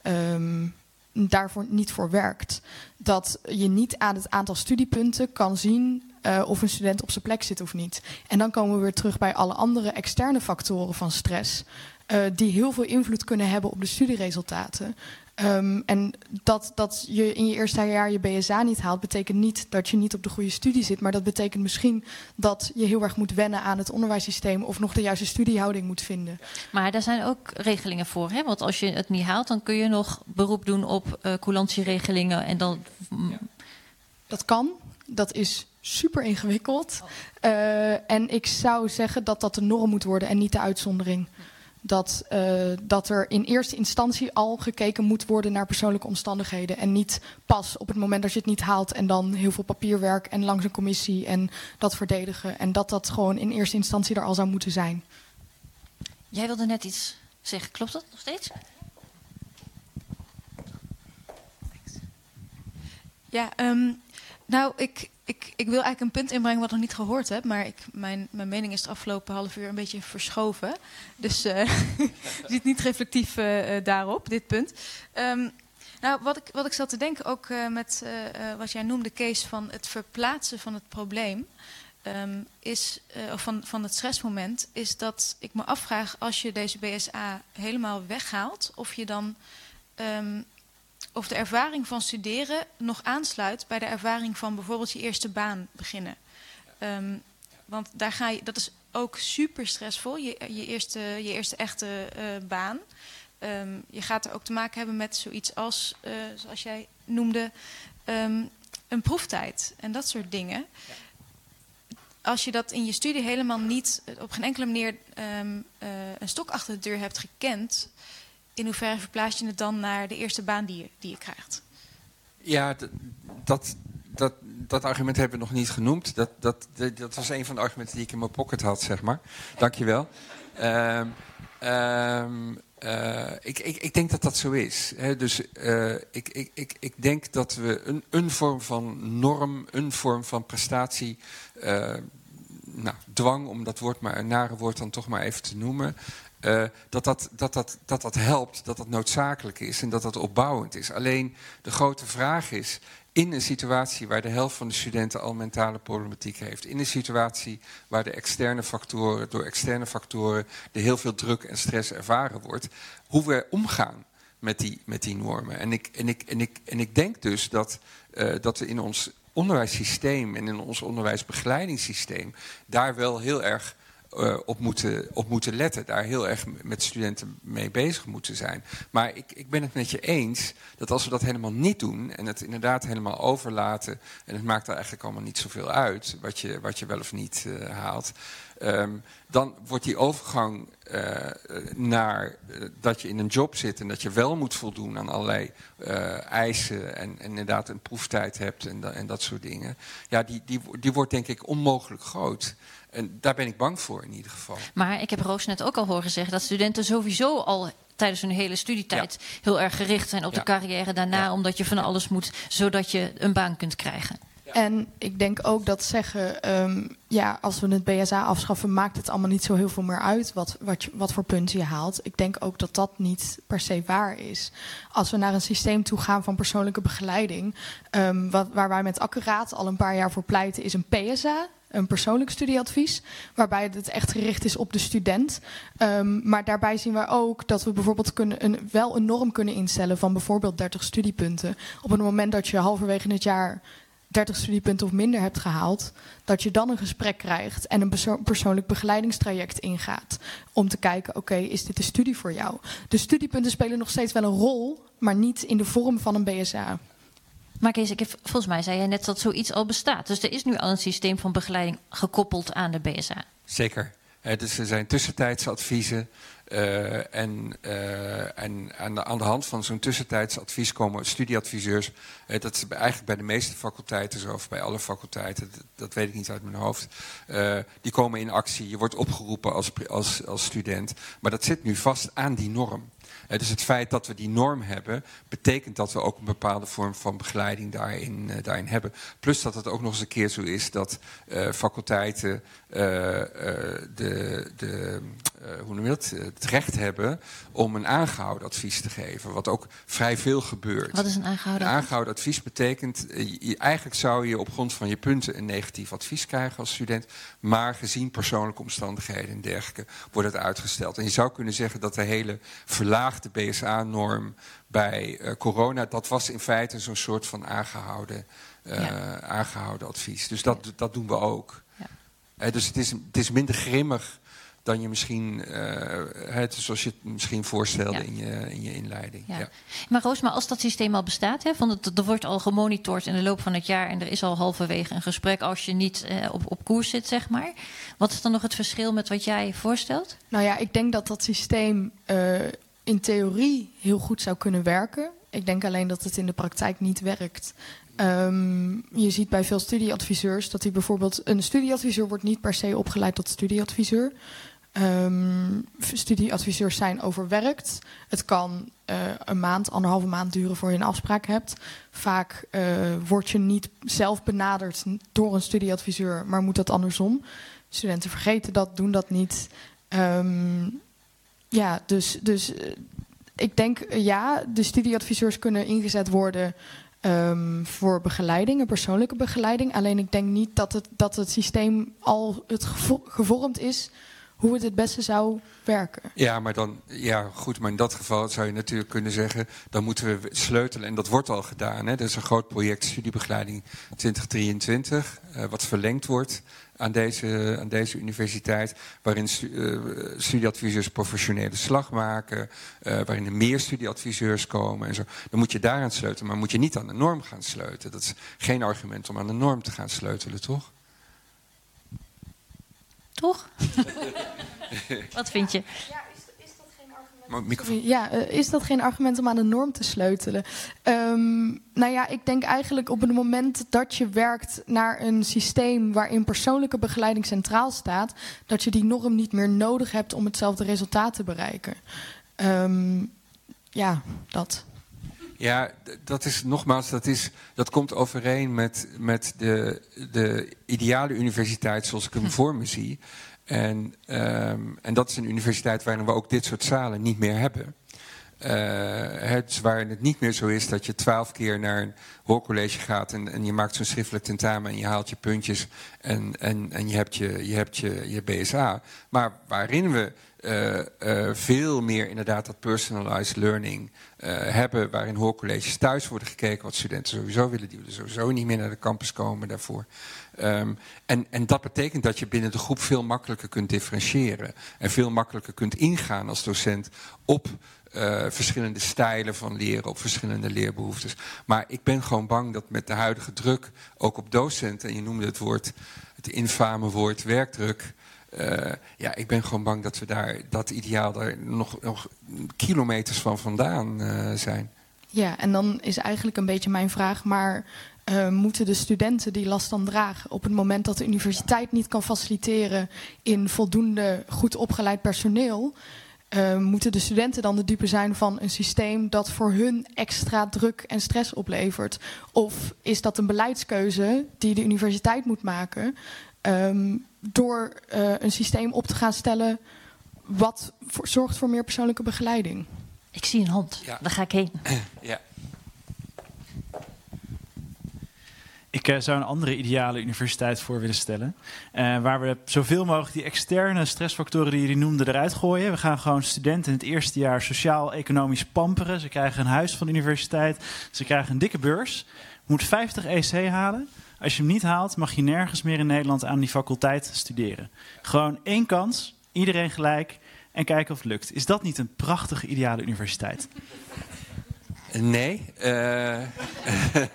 um, daarvoor niet voor werkt. Dat je niet aan het aantal studiepunten kan zien uh, of een student op zijn plek zit of niet. En dan komen we weer terug bij alle andere externe factoren van stress. Uh, die heel veel invloed kunnen hebben op de studieresultaten. Ehm, en dat, dat je in je eerste jaar je BSA niet haalt, betekent niet dat je niet op de goede studie zit. Maar dat betekent misschien dat je heel erg moet wennen aan het onderwijssysteem of nog de juiste studiehouding moet vinden. Maar daar zijn ook regelingen voor. Hè? Want als je het niet haalt, dan kun je nog beroep doen op uh, coulantieregelingen. En dan... Dat kan. Dat is super ingewikkeld. Uh, en ik zou zeggen dat dat de norm moet worden en niet de uitzondering dat, uh, dat er in eerste instantie al gekeken moet worden naar persoonlijke omstandigheden. En niet pas op het moment dat je het niet haalt en dan heel veel papierwerk en langs een commissie en dat verdedigen. En dat dat gewoon in eerste instantie er al zou moeten zijn. Jij wilde net iets zeggen, klopt dat nog steeds? Ja, um, nou, ik, ik, ik wil eigenlijk een punt inbrengen wat ik nog niet gehoord heb. Maar ik, mijn, mijn mening is het afgelopen half uur een beetje verschoven. Dus uh, zit niet reflectief uh, daarop, dit punt. Um, nou, wat ik, wat ik zat te denken, ook met wat jij noemde, Kees, van het verplaatsen van het probleem. Um, is, of van, van het stressmoment, is dat ik me afvraag als je deze BSA helemaal weghaalt, of je dan um, of de ervaring van studeren nog aansluit bij de ervaring van bijvoorbeeld je eerste baan beginnen. Um, want daar ga je, dat is ook super stressvol, je, je, eerste, je eerste echte uh, baan. Um, je gaat er ook te maken hebben met zoiets als, uh, zoals jij noemde, um, een proeftijd en dat soort dingen. Als je dat in je studie helemaal niet op geen enkele manier een stok achter de deur hebt gekend, in hoeverre verplaats je het dan naar de eerste baan die je, die je krijgt? Ja, dat, dat, dat argument hebben we nog niet genoemd. Dat, dat, dat was een van de argumenten die ik in mijn pocket had, zeg maar. Dankjewel. Um, um, ik, ik, ik denk dat dat zo is. Dus uh, ik, ik, ik, ik denk dat we een, een vorm van norm, een vorm van prestatie... Uh, nou, dwang, om dat woord maar een nare woord dan toch maar even te noemen... Uh, dat, dat, dat, dat, dat helpt, dat dat noodzakelijk is en dat dat opbouwend is. Alleen de grote vraag is, in een situatie waar de helft van de studenten al mentale problematiek heeft, in een situatie waar de externe factoren, door externe factoren er heel veel druk en stress ervaren wordt, hoe we omgaan met die, met die normen. En ik, en, ik, en, ik, en ik denk dus dat, uh, dat we in ons onderwijssysteem en in ons onderwijsbegeleidingssysteem daar wel heel erg uh, op, moeten, op moeten letten. Daar heel erg met studenten mee bezig moeten zijn. Maar ik, ik ben het met je eens dat als we dat helemaal niet doen... en het inderdaad helemaal overlaten... en het maakt er eigenlijk allemaal niet zoveel uit... wat je, wat je wel of niet uh, haalt... Um, dan wordt die overgang uh, naar uh, dat je in een job zit en dat je wel moet voldoen aan allerlei uh, eisen en, en, inderdaad een proeftijd hebt en, en dat soort dingen. Ja, die, die, die wordt denk ik onmogelijk groot. En daar ben ik bang voor in ieder geval. Maar ik heb Roos net ook al horen zeggen dat studenten sowieso al tijdens hun hele studietijd ja. heel erg gericht zijn op ja. de carrière daarna, ja. omdat je van alles moet, zodat je een baan kunt krijgen. En ik denk ook dat zeggen, um, ja, als we het BSA afschaffen, maakt het allemaal niet zo heel veel meer uit wat, wat, wat voor punten je haalt. Ik denk ook dat dat niet per se waar is. Als we naar een systeem toe gaan van persoonlijke begeleiding, um, wat, waar wij met accuraat al een paar jaar voor pleiten, is een PSA een persoonlijk studieadvies, waarbij het echt gericht is op de student. Um, maar daarbij zien we ook dat we bijvoorbeeld kunnen een, wel een norm kunnen instellen van bijvoorbeeld 30 studiepunten. Op het moment dat je halverwege het jaar 30 studiepunten of minder hebt gehaald, dat je dan een gesprek krijgt en een perso persoonlijk begeleidingstraject ingaat. Om te kijken, oké, okay, is dit de studie voor jou? De studiepunten spelen nog steeds wel een rol, maar niet in de vorm van een BSA. Maar Kees, ik heb, volgens mij zei jij net dat zoiets al bestaat. Dus er is nu al een systeem van begeleiding gekoppeld aan de BSA. Zeker. Dus er zijn tussentijdse adviezen. Uh, en, uh, en aan, de, aan de hand van zo'n tussentijds advies komen studieadviseurs. dat is eigenlijk bij de meeste faculteiten zo, of bij alle faculteiten, dat, dat weet ik niet uit mijn hoofd. die komen in actie, je wordt opgeroepen als, als, als student. Maar dat zit nu vast aan die norm. Dus het feit dat we die norm hebben, betekent dat we ook een bepaalde vorm van begeleiding daarin, uh, daarin hebben. Plus dat het ook nog eens een keer zo is dat uh, faculteiten de, de hoe noem je dat? het recht hebben om een aangehouden advies te geven. Wat ook vrij veel gebeurt. Wat is een aangehouden Een advies? aangehouden advies betekent, eh, je- eigenlijk zou je op grond van je punten een negatief advies krijgen als student. Maar gezien persoonlijke omstandigheden en dergelijke wordt het uitgesteld. En je zou kunnen zeggen dat de hele verlaagde BSA-norm bij eh, corona, dat was in feite zo'n soort van aangehouden, eh, Ja. aangehouden advies. Dus dat, dat doen we ook. Ja. Dus het is, het is minder grimmig dan je misschien, eh, het, zoals je het misschien voorstelde Ja. in, je, in je inleiding. Ja. Ja. Maar Roos, maar als dat systeem al bestaat, hè, van het, er wordt al gemonitord in de loop van het jaar en er is al halverwege een gesprek als je niet eh, op, op koers zit, zeg maar. Wat is dan nog het verschil met wat jij voorstelt? Nou ja, ik denk dat dat systeem eh, in theorie heel goed zou kunnen werken. Ik denk alleen dat het in de praktijk niet werkt. Ehm, je ziet bij veel studieadviseurs dat die bijvoorbeeld... een studieadviseur wordt niet per se opgeleid tot studieadviseur. Ehm, studieadviseurs zijn overwerkt. Het kan eh, een maand, anderhalve maand duren voor je een afspraak hebt. Vaak eh, word je niet zelf benaderd door een studieadviseur, maar moet dat andersom. Studenten vergeten dat, doen dat niet. Ehm, ja, dus, dus eh, ik denk eh, ja, de studieadviseurs kunnen ingezet worden ehm, voor begeleiding, een persoonlijke begeleiding. Alleen ik denk niet dat het, dat het systeem al het gevo- gevormd is hoe het het beste zou werken. Ja, maar dan, ja, goed, maar in dat geval zou je natuurlijk kunnen zeggen, dan moeten we sleutelen. En dat wordt al gedaan. Hè. Er is een groot project studiebegeleiding 2023, eh, wat verlengd wordt aan deze, aan deze universiteit. Waarin eh, studieadviseurs professionele slag maken, eh, waarin er meer studieadviseurs komen en zo. Dan moet je daaraan sleutelen, maar moet je niet aan de norm gaan sleutelen. Dat is geen argument om aan de norm te gaan sleutelen, toch? Toch? wat vind je? Ja, eh, is dat geen argument om aan de norm te sleutelen? Ehm, nou ja, ik denk eigenlijk op het moment dat je werkt naar een systeem waarin persoonlijke begeleiding centraal staat, dat je die norm niet meer nodig hebt om hetzelfde resultaat te bereiken. Ehm, ja, dat. Ja, dat is nogmaals, dat, is, dat komt overeen met, met de, de ideale universiteit zoals ik hem voor me zie. En, ehm, en dat is een universiteit waarin we ook dit soort zalen niet meer hebben. Eh, het is waarin het niet meer zo is dat je twaalf keer naar een hoorcollege gaat en, en je maakt zo'n schriftelijk tentamen en je haalt je puntjes en, en, en je hebt je, je, hebt je, je BSA. Maar waarin we eh, eh, veel meer inderdaad dat personalized learning hebben, waarin hoorcolleges thuis worden gekeken wat studenten sowieso willen, die willen sowieso niet meer naar de campus komen daarvoor. Ehm, en, en dat betekent dat je binnen de groep veel makkelijker kunt differentiëren en veel makkelijker kunt ingaan als docent op eh, verschillende stijlen van leren, op verschillende leerbehoeftes. Maar ik ben gewoon bang dat met de huidige druk, ook op docenten, en je noemde het woord, het infame woord werkdruk. eh, ja, ik ben gewoon bang dat we daar dat ideaal daar nog, nog kilometers van vandaan eh, zijn. Ja, en dan is eigenlijk een beetje mijn vraag, maar moeten de studenten die last dan dragen op het moment dat de universiteit niet kan faciliteren in voldoende goed opgeleid personeel, eh, moeten de studenten dan de dupe zijn van een systeem dat voor hun extra druk en stress oplevert? Of is dat een beleidskeuze die de universiteit moet maken ehm, door eh, een systeem op te gaan stellen wat voor- zorgt voor meer persoonlijke begeleiding? Ik zie een hand. Ja. Daar ga ik heen. Ja. Ik eh, zou een andere ideale universiteit voor willen stellen. eh, waar we zoveel mogelijk die externe stressfactoren die jullie noemden eruit gooien. We gaan gewoon studenten in het eerste jaar sociaal-economisch pamperen. Ze krijgen een huis van de universiteit. Ze krijgen een dikke beurs. Moet 50 EC halen. Als je hem niet haalt, mag je nergens meer in Nederland aan die faculteit studeren. Gewoon één kans, iedereen gelijk en kijken of het lukt. Is dat niet een prachtige ideale universiteit? Nee. eh,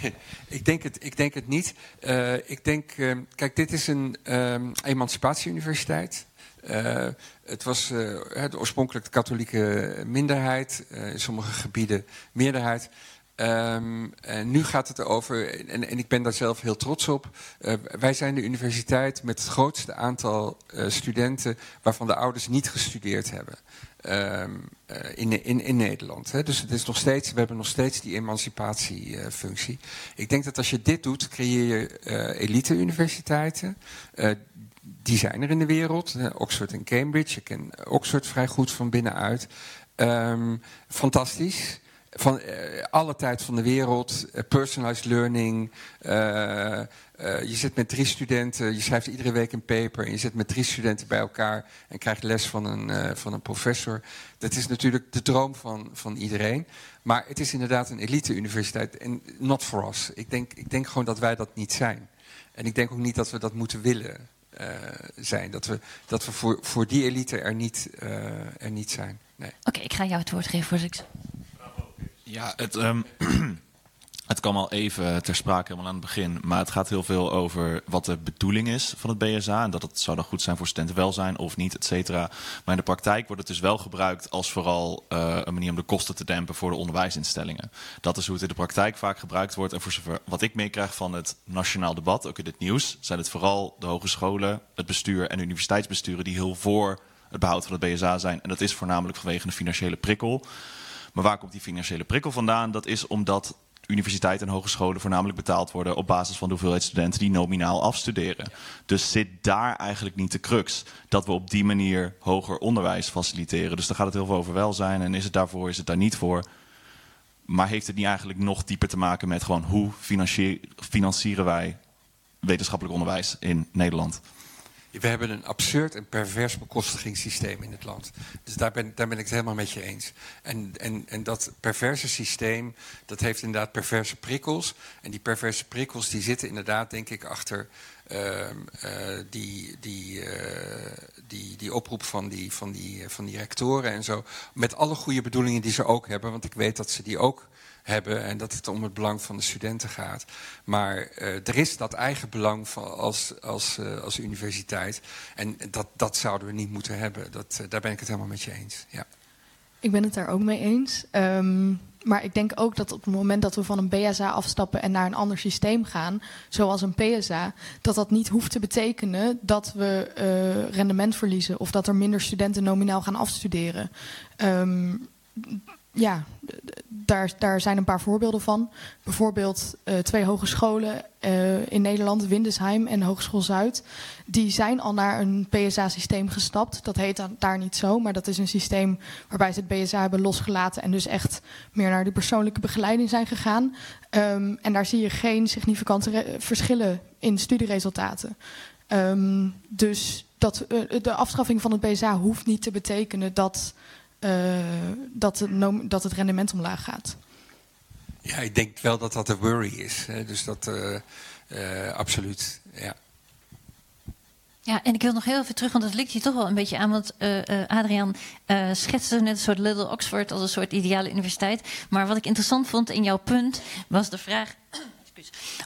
ik, denk het, ik denk het niet. Eh, ik denk, eh, kijk, dit is een ehm emancipatieuniversiteit. Eh, het was eh, het oorspronkelijk de katholieke minderheid, in sommige gebieden meerderheid. Ehm, en nu gaat het erover, en, en ik ben daar zelf heel trots op. eh, wij zijn de universiteit met het grootste aantal eh, studenten waarvan de ouders niet gestudeerd hebben. Ehm, eh, in, in, in Nederland. Hè. Dus het is nog steeds, we hebben nog steeds die emancipatiefunctie. ik denk dat als je dit doet, creëer je elite-universiteiten. die zijn er in de wereld. Oxford en Cambridge. Ik ken Oxford vrij goed van binnenuit. Um, fantastisch van uh, alle tijd van de wereld, uh, personalized learning. Uh, je zit met drie studenten, je schrijft iedere week een paper en je zit met drie studenten bij elkaar en krijgt les van een, van een professor. Dat is natuurlijk de droom van, van iedereen. Maar het is inderdaad een elite universiteit en not for us. Ik denk, ik denk gewoon dat wij dat niet zijn. En ik denk ook niet dat we dat moeten willen zijn. Dat we, dat we voor, voor die elite er niet, er niet zijn. Nee. Oké, ik ga jou het woord geven voor. Ja, het, um, kwam al even ter sprake helemaal aan het begin. Maar het gaat heel veel over wat de bedoeling is van het BSA. En dat het zou dan goed zijn voor studentenwelzijn of niet, et cetera. Maar in de praktijk wordt het dus wel gebruikt als vooral uh, een manier om de kosten te dempen voor de onderwijsinstellingen. Dat is hoe het in de praktijk vaak gebruikt wordt. En voor zover wat ik meekrijg van het nationaal debat, ook in het nieuws, zijn het vooral de hogescholen, het bestuur en de universiteitsbesturen die heel voor het behoud van het BSA zijn. En dat is voornamelijk vanwege een financiële prikkel. Maar waar komt die financiële prikkel vandaan? Dat is omdat universiteiten en hogescholen voornamelijk betaald worden op basis van de hoeveelheid studenten die nominaal afstuderen. Dus zit daar eigenlijk niet de crux dat we op die manier hoger onderwijs faciliteren. Dus daar gaat het heel veel over welzijn en is het daarvoor, is het daar niet voor. Maar heeft het niet eigenlijk nog dieper te maken met gewoon hoe financieren wij wetenschappelijk onderwijs in Nederland? We hebben een absurd en pervers bekostigingssysteem in het land. Dus daar ben, daar ben ik het helemaal met je eens. En, en, en dat perverse systeem, dat heeft inderdaad perverse prikkels. En die perverse prikkels die zitten inderdaad, denk ik, achter uh, uh, die, die, uh, die, die oproep van die, van, die, van die rectoren en zo. Met alle goede bedoelingen die ze ook hebben. Want ik weet dat ze die ook hebben en dat het om het belang van de studenten gaat. Maar uh, er is dat eigen belang van als, als, uh, als universiteit. En dat, dat zouden we niet moeten hebben. Dat, daar ben ik het helemaal met je eens. Ja. Ik ben het daar ook mee eens. Um, maar ik denk ook dat op het moment dat we van een BSA afstappen en naar een ander systeem gaan, zoals een PSA, dat dat niet hoeft te betekenen dat we rendement verliezen of dat er minder studenten nominaal gaan afstuderen. Um, ja, daar, daar zijn een paar voorbeelden van. Bijvoorbeeld uh, twee hogescholen uh, in Nederland, Windesheim en Hogeschool Zuid. Die zijn al naar een PSA-systeem gestapt. Dat heet daar niet zo, maar dat is een systeem waarbij ze het BSA hebben losgelaten... en dus echt meer naar de persoonlijke begeleiding zijn gegaan. Um, en daar zie je geen significante verschillen in studieresultaten. Um, dus dat, uh, de afschaffing van het BSA hoeft niet te betekenen dat dat, het dat het rendement omlaag gaat. Ja, ik denk wel dat dat een worry is. Hè? Dus dat uh, uh, absoluut, ja. Ja, en ik wil nog heel even terug, want dat ligt hier toch wel een beetje aan. Want uh, Adriaan uh, schetste net een soort Little Oxford als een soort ideale universiteit. Maar wat ik interessant vond in jouw punt was de vraag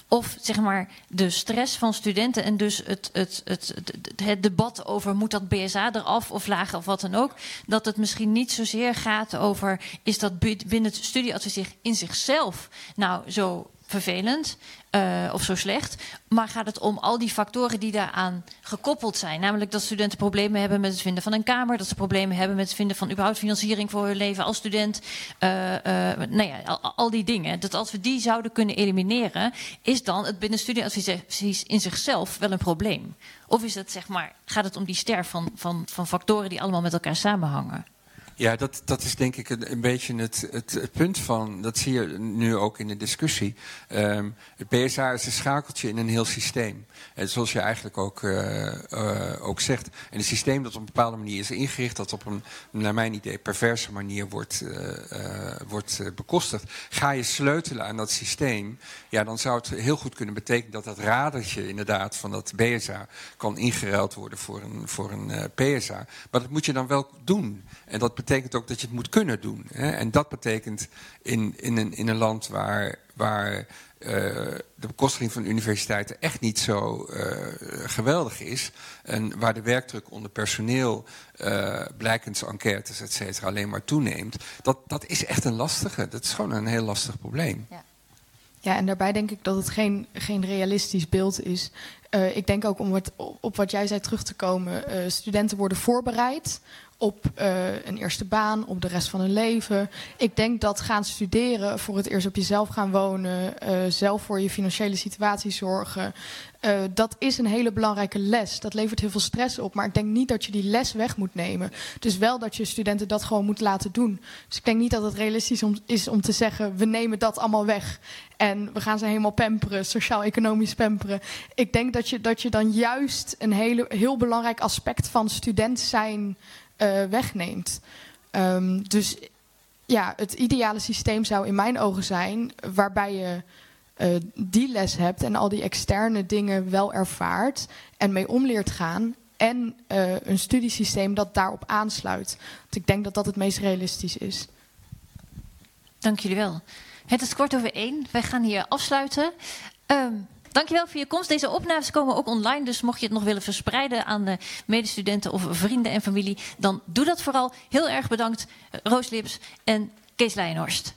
of zeg maar de stress van studenten en dus het, het, het, het, debat over moet dat BSA eraf of lager of wat dan ook. Dat het misschien niet zozeer gaat over is dat binnen het studieadvies in zichzelf nou zo vervelend uh, of zo slecht. Maar gaat het om al die factoren die daaraan gekoppeld zijn. Namelijk dat studenten problemen hebben met het vinden van een kamer. Dat ze problemen hebben met het vinden van überhaupt financiering voor hun leven als student. Uh, uh, nou ja, al, die dingen. Dat als we die zouden kunnen elimineren, is dan het binnen studieadvies in zichzelf wel een probleem. Of is het, zeg maar, gaat het om die ster van, van, van factoren die allemaal met elkaar samenhangen? Ja, dat, dat is denk ik een, een beetje het, het, punt van, dat zie je nu ook in de discussie. Um, het BSA is een schakeltje in een heel systeem. En zoals je eigenlijk ook, uh, uh, ook zegt. En een systeem dat op een bepaalde manier is ingericht, dat op een, naar mijn idee, perverse manier wordt, uh, wordt bekostigd. Ga je sleutelen aan dat systeem, ja, dan zou het heel goed kunnen betekenen dat dat radertje inderdaad van dat BSA kan ingeruild worden voor een, voor een PSA. Maar dat moet je dan wel doen. En dat betekent ook dat je het moet kunnen doen. Hè? En dat betekent in, in, een, in een land waar, waar uh, de bekostiging van universiteiten echt niet zo uh, geweldig is. En waar de werkdruk onder personeel, uh, blijkens enquêtes, et cetera, alleen maar toeneemt. Dat, dat is echt een lastige. Dat is gewoon een heel lastig probleem. Ja. Ja, en daarbij denk ik dat het geen, geen realistisch beeld is. Ik denk ook om wat, op wat jij zei terug te komen. Studenten worden voorbereid op uh, een eerste baan, op de rest van hun leven. Ik denk dat gaan studeren, voor het eerst op jezelf gaan wonen, uh, zelf voor je financiële situatie zorgen, uh, dat is een hele belangrijke les. Dat levert heel veel stress op, maar ik denk niet dat je die les weg moet nemen. Dus wel dat je studenten dat gewoon moet laten doen. Dus ik denk niet dat het realistisch is om te zeggen: we nemen dat allemaal weg en we gaan ze helemaal pamperen, sociaal-economisch pamperen. Ik denk dat je, dat je dan juist een hele, heel belangrijk aspect van student zijn uh, wegneemt. Um, dus ja, het ideale systeem zou in mijn ogen zijn waarbij je uh, die les hebt en al die externe dingen wel ervaart en mee om leert gaan. En uh, een studiesysteem dat daarop aansluit. Want ik denk dat dat het meest realistisch is. Dank jullie wel. Het is kort over één. Wij gaan hier afsluiten. Um, Dankjewel voor je komst. Deze opnames komen ook online. Dus mocht je het nog willen verspreiden aan de medestudenten of vrienden en familie, dan doe dat vooral. Heel erg bedankt, Roos Lips en Kees Leijenhorst.